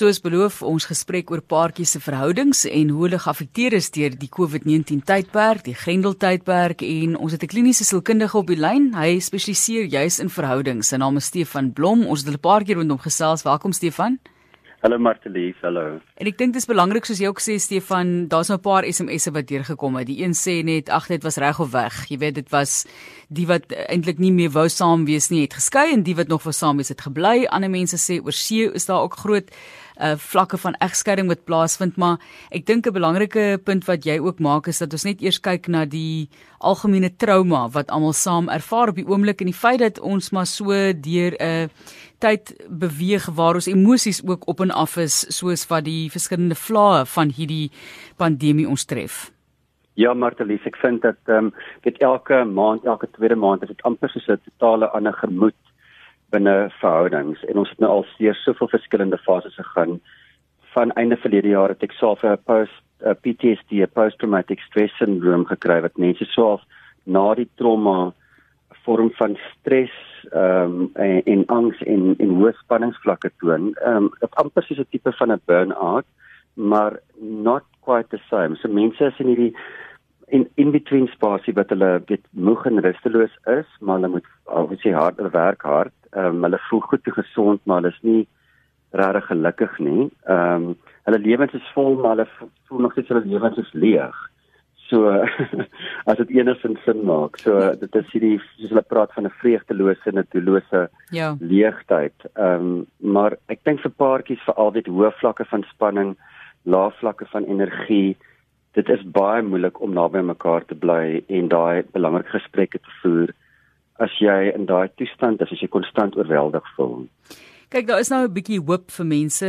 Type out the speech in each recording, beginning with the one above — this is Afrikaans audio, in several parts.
Soos beloof, ons gesprek oor paartjies se verhoudings en hoe hulle geaffekteer is deur die COVID-19 tydperk, die Grendel tydperk en ons het 'n kliniese sielkundige op die lyn. Hy spesialiseer juis in verhoudings. Sy naam is Stefan Blom. Ons het 'n paar keer rondom gesels. Welkom Stefan. Hallo Martelies, hallo. En ek dink dit is belangrik soos jy ook sê Stefan, daar's nou 'n paar SMS'e wat deurgekom het. Die een sê net ag dit was reg of weg. Jy weet dit was die wat eintlik nie meer wou saam wees nie, het geskei en die wat nog wou saam wees het gebly. Ander mense sê oor see is daar ook groot uh vlakke van egskeiding wat plaasvind, maar ek dink 'n belangrike punt wat jy ook maak is dat ons net eers kyk na die algemene trauma wat almal saam ervaar op die oomblik en die feit dat ons maar so deur 'n uh, tyd beweeg waar ons emosies ook op en af is soos wat die verskillende vlae van hierdie pandemie ons tref. Ja, Martelies, ek vind dat ehm um, dit elke maand, elke tweede maand is dit amper soos 'n totale ander gemoed binne verhoudings en ons het nou al seer soveel verskillende fases gegaan van einde verlede jaar het ek self 'n post a PTSD, a post traumatic stress syndrome gekry wat mense swaar na die trauma vorm van stres ehm um, en, en angs en en hoë spanningsvlakke toon. Ehm um, amper soos 'n tipe van 'n burn-out, maar not quite the same. So mense is in hierdie in in between spasie wat hulle weet moeg en rusteloos is, maar hulle moet obviously harder werk hard. Ehm um, hulle voel goed en gesond, maar hulle is nie regtig gelukkig nie. Ehm um, hulle lewens is vol, maar hulle voel nog steeds hulle lewens is leeg. So as dit enigsins sin maak. So dit is hierdie soos hulle praat van 'n vreugdelose en 'n doellose ja. leegtyd. Ehm um, maar ek dink vir paartjies veral dit hoë vlakke van spanning, lae vlakke van energie, dit is baie moeilik om naby mekaar te bly en daai belangrike gesprekke te voer as jy in daai toestand is as jy konstant oorweldig voel. Kyk, daar is nou 'n bietjie hoop vir mense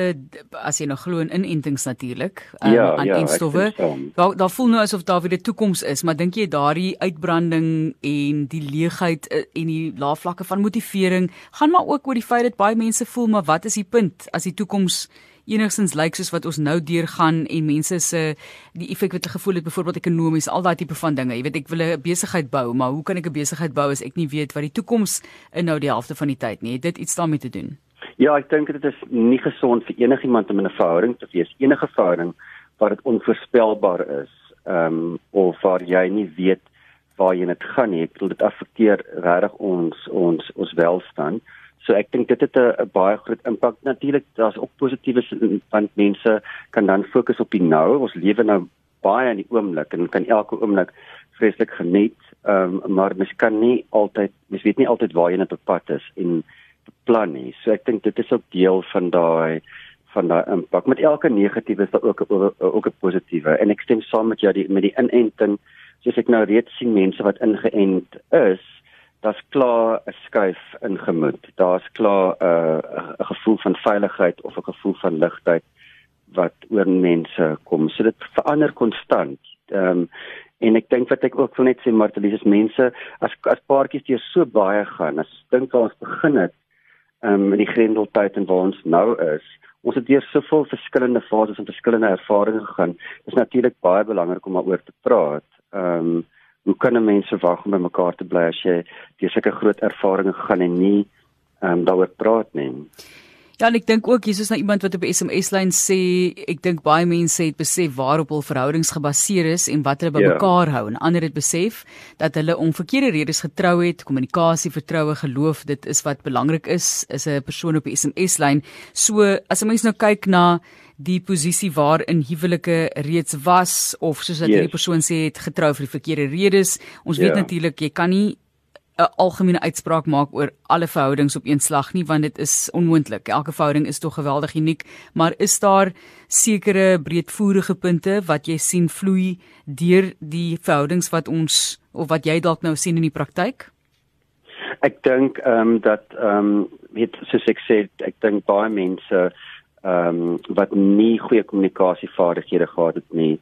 as jy nog glo in inentings natuurlik um, ja, aan ja, enstowwe. Daar daar voel nou asof daar weer 'n toekoms is, maar dink jy daardie uitbranding en die leegheid eh, en die lae vlakke van motivering gaan maar ook oor die feit dat baie mense voel maar wat is die punt? As die toekoms enigstens lyk soos wat ons nou deurgaan en mense se die effek wat hulle gevoel het byvoorbeeld ekonomies al daai tipe van dinge. Jy weet ek wil 'n besigheid bou maar hoe kan ek 'n besigheid bou as ek nie weet wat die toekoms inhou die helfte van die tyd nie? Het dit iets daarmee te doen Ja, ek dink dit is nie gesond vir enigiemand om in 'n verhouding te wees. Enige verhouding waar dit onvoorspelbaar is, ehm um, of waar jy nie weet waar jy net gaan nie. Ek bedoel dit affekteer regtig ons ons ons welstand. So ek dink dit het 'n baie groot impak. Natuurlik daar's ook positiefes want mense kan dan fokus op die nou. Ons lewe nou baie in die oomblik en kan elke oomblik vreeslik geniet. Ehm um, maar mens kan nie altyd mens weet nie altyd waar jy net op pad is en plan nie. So ek dink dit is ook deel van daai van daai impak. Met elke negatiewe is daar ook ook 'n positiewe. En ek stem saam met jou die met die inenting. Soos ek nou reeds sien mense wat ingeënt is, daar's klaar 'n skuif in gemoed. Daar's klaar uh, 'n gevoel van veiligheid of 'n gevoel van ligtheid wat oor mense kom. So dit verander konstant. Ehm um, en ek dink wat ek ook wil net sê Martelies is mense as as paartjies deur so baie gaan. As dink waar ons begin het um, in die grendeltyd en waar ons nou is. Ons het deur soveel verskillende fases en verskillende ervarings gegaan. Dit is natuurlik baie belangrik om daaroor te praat. Ehm um, hoe kan 'n mens verwag om by mekaar te bly as jy deur sulke groot ervarings gegaan en nie ehm um, daaroor praat nie? Ja, ek dink ook hier is nou iemand wat op SMS lyn sê ek dink baie mense het besef waarop hul verhoudings gebaseer is en wat hulle by ja. mekaar hou en ander het besef dat hulle om verkeerde redes getrou het, kommunikasie, vertroue, geloof, dit is wat belangrik is, is 'n persoon op die SMS lyn. So as 'n mens nou kyk na die posisie waarin huwelike reeds was of soos dat yes. hierdie persoon sê het getrou vir die verkeerde redes. Ons ja. weet natuurlik jy kan nie 'n algemene uitspraak maak oor alle verhoudings op een slag nie want dit is onmoontlik. Elke verhouding is tog geweldig uniek, maar is daar sekere breedvoerige punte wat jy sien vloei deur die verhoudings wat ons of wat jy dalk nou sien in die praktyk? Ek dink ehm um, dat ehm um, weet soos ek sê, ek dink baie mense ehm um, wat nie goeie kommunikasievaardighede gehad het nie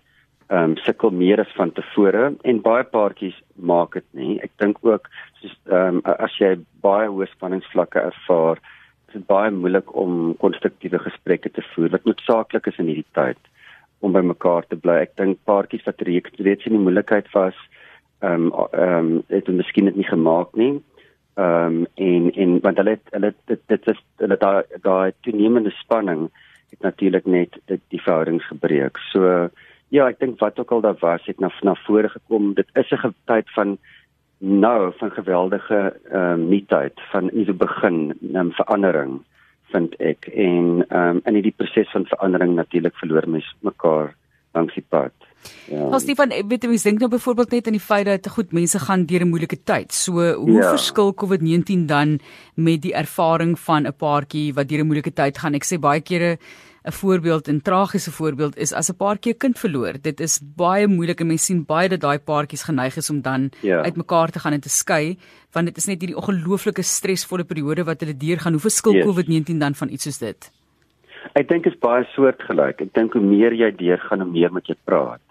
ehm um, sukkel meer as van tevore en baie paartjies maak dit nie. Ek dink ook soos ehm um, as jy baie hoë spanningsvlakke ervaar, is dit baie moeilik om konstruktiewe gesprekke te voer wat noodsaaklik is in hierdie tyd om by mekaar te bly. Ek dink paartjies wat reeds in die moeilikheid was, ehm um, ehm um, het hulle miskien dit nie gemaak nie. Ehm um, en en want hulle het, hulle dit dit is hulle daai daai toenemende spanning het natuurlik net dit die verhoudings gebreek. So ja, ek dink wat ook al daar was het na na vore gekom. Dit is 'n tyd van nou van geweldige ehm um, nuutheid van nuwe begin, um, verandering vind ek en ehm um, in hierdie proses van verandering natuurlik verloor mens mekaar langs die pad. Ja. Ons Stefan, weet jy, ek dink nou byvoorbeeld net aan die feit dat goed mense gaan deur 'n moeilike tyd. So, hoe ja. verskil COVID-19 dan met die ervaring van 'n paartjie wat deur 'n moeilike tyd gaan? Ek sê baie kere 'n voorbeeld, 'n tragiese voorbeeld is as 'n paartjie 'n kind verloor. Dit is baie moeilik en mense sien baie dat daai paartjies geneig is om dan ja. uitmekaar te gaan en te skei, want dit is net hierdie ongelooflike stresvolle periode wat hulle deurgaan. Hoe verskil yes. COVID-19 dan van iets soos dit? Ek dink dit is baie soortgelyk. Ek dink hoe meer jy deurgaan, hoe meer moet jy praat.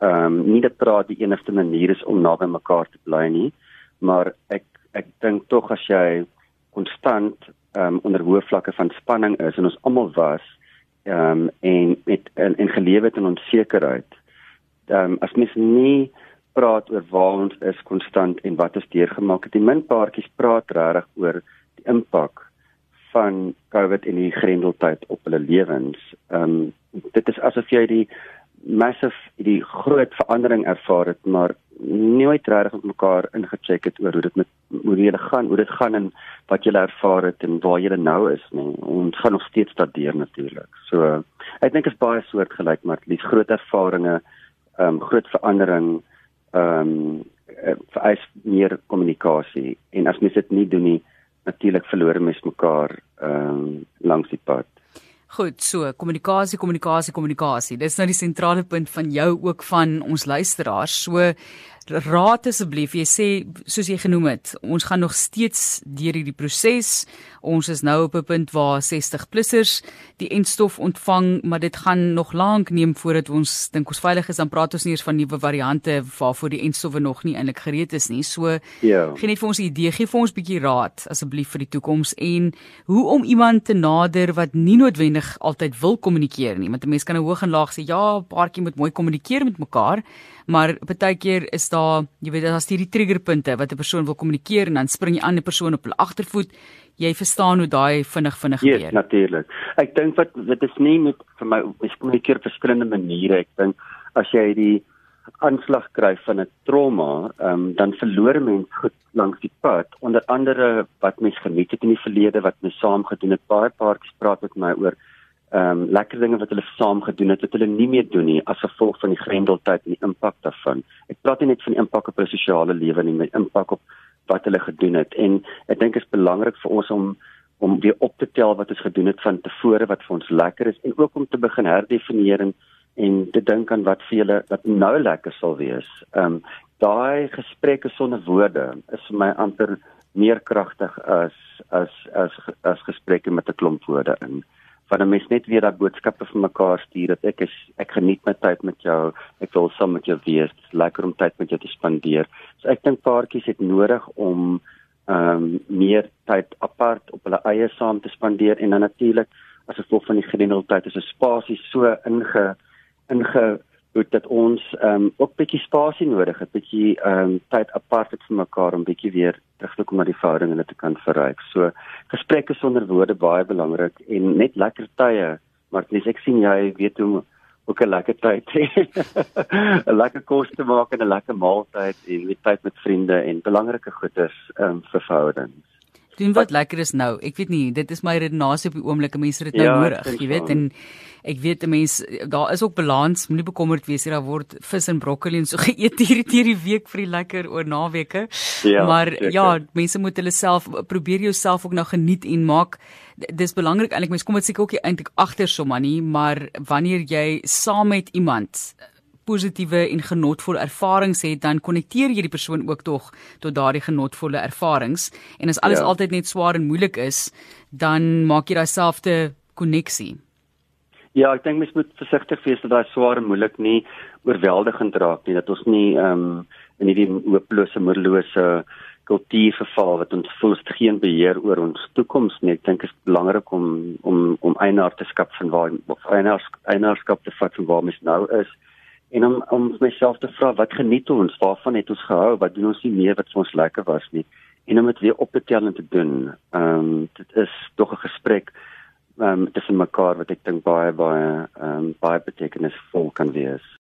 Ehm um, nie dat praat die enigste manier is om naby mekaar te bly nie, maar ek ek dink tog as jy konstant ehm um, onder hoë vlakke van spanning is en ons almal was ehm um, en met en, en gelewe het in onsekerheid. Ehm um, as mens nie praat oor waar ons is konstant en wat ons deurgemaak het. Die min paartjies praat regtig oor die impak van COVID en die grendeltyd op hulle lewens. Ehm um, dit is asof jy die massive die groot verandering ervaar het, maar nooit regtig met mekaar ingecheck het oor hoe dit met hoe jy gaan, hoe dit gaan en wat jy ervaar het en waar jy nou is, nee. Ons gaan nog steeds daardeur natuurlik. So ek dink is baie soortgelyk, maar dis groot ervarings, ehm um, groot verandering, ehm um, vereis meer kommunikasie en as mens dit nie doen nie, natuurlik verloor mens mekaar ehm um, langs die pad. Goed, so kommunikasie, kommunikasie, kommunikasie. Dis nou die sentrale punt van jou ook van ons luisteraars. So raad asseblief, jy sê soos jy genoem het, ons gaan nog steeds deur hierdie proses. Ons is nou op 'n punt waar 60 plussers die enstof ontvang, maar dit gaan nog lank neem voordat ons dink ons veilig is. Dan praat ons nie eens van nuwe variante waarvoor die enstowwe nog nie eintlik gereed is nie. So ja. gee net vir ons 'n idee, gee vir ons 'n bietjie raad asseblief vir die toekoms en hoe om iemand te nader wat nie noodwendig altyd wil kommunikeer nie. Want 'n mens kan 'n hoog en laag sê, ja, paartjie moet mooi kommunikeer met mekaar maar baie keer is daar jy weet daar's hierdie triggerpunte wat 'n persoon wil kommunikeer en dan spring jy aan 'n persoon op hulle agtervoet. Jy verstaan hoe daai vinnig vinnig gebeur. ja natuurlik ek dink wat dit is nie met vir my mens kommunikeer op verskillende maniere. Ek dink as jy die aanslag kry van 'n trauma um, dan verloor mens goed langs die pad. Onder andere wat mens geniet het in die verlede wat mens saam gedoen het. Baie paartjies praat met my oor ehm um, lekker dinge wat hulle saam gedoen het wat hulle nie meer doen nie as gevolg van die grendeltyd en die impak daarvan. Ek praat nie net van die impak op hulle sosiale lewe nie, maar impak op wat hulle gedoen het en ek dink is belangrik vir ons om om weer op te tel wat ons gedoen het van tevore wat vir ons lekker is en ook om te begin herdefinieer en, en te dink aan wat vir julle wat nou lekker sal wees. Ehm um, daai gesprekke sonder woorde is vir my amper meer kragtig as as as as gesprekke met 'n klomp woorde in van 'n mens net weer daai boodskappe vir mekaar stuur dat ek is ek geniet my tyd met jou, ek wil saam met jou wees, lekker om tyd met jou te spandeer. So ek dink paartjies het nodig om ehm um, meer tyd apart op hulle eie saam te spandeer en dan natuurlik as gevolg van die grendeltyd is 'n spasie so inge inge goed dat ons ehm um, ook bietjie spasie nodig het, bietjie ehm um, tyd apart het vir mekaar om bietjie weer terug te kom na die verhouding en dit te kan verryk. So gesprekke sonder woorde baie belangrik en net lekker tye. Maar dis ek sien jy weet hoe ook 'n lekker tyd hê. 'n lekker kos te maak en 'n lekker maaltyd en weer tyd met vriende en belangrike goeders ehm um, vir verhoudings doen wat lekker is nou. Ek weet nie, dit is my redenasie op die oomblik. Mense het dit nou ja, nodig, jy weet en ek weet 'n mens daar is ook balans. Moenie bekommerd wees hier daar word vis en broccoli en so geëet hier hierdie week vir die lekker oor naweke. Ja, maar zeker. ja, mense moet hulle self probeer jouself ook nou geniet en maak dis belangrik eintlik mense kom dit seker ook eintlik agter sommer nie, maar wanneer jy saam met iemand positiewe en genotvolle ervarings het, dan konnekteer jy die persoon ook tog tot daardie genotvolle ervarings. En as alles ja. altyd net swaar en moeilik is, dan maak jy daai selfde koneksie. Ja, ek dink mens moet versigtig wees dat daai swaar en moeilik nie oorweldigend raak nie, dat ons nie ehm um, in hierdie hopelose, moederlose kultuur verval wat ons voel ons geen beheer oor ons toekoms nie. Ek dink dit is belangrik om om om eienaarskap van waar of eienaarskap te vat van waar mens nou is en om om myself te vra wat geniet ons waarvan het ons gehou wat doen ons nie meer wat vir ons lekker was nie en om dit weer op te tel en te doen. Ehm um, dit is tog 'n gesprek um, tussen mekaar wat ek dink baie baie um, baie betekenisvol kan wees.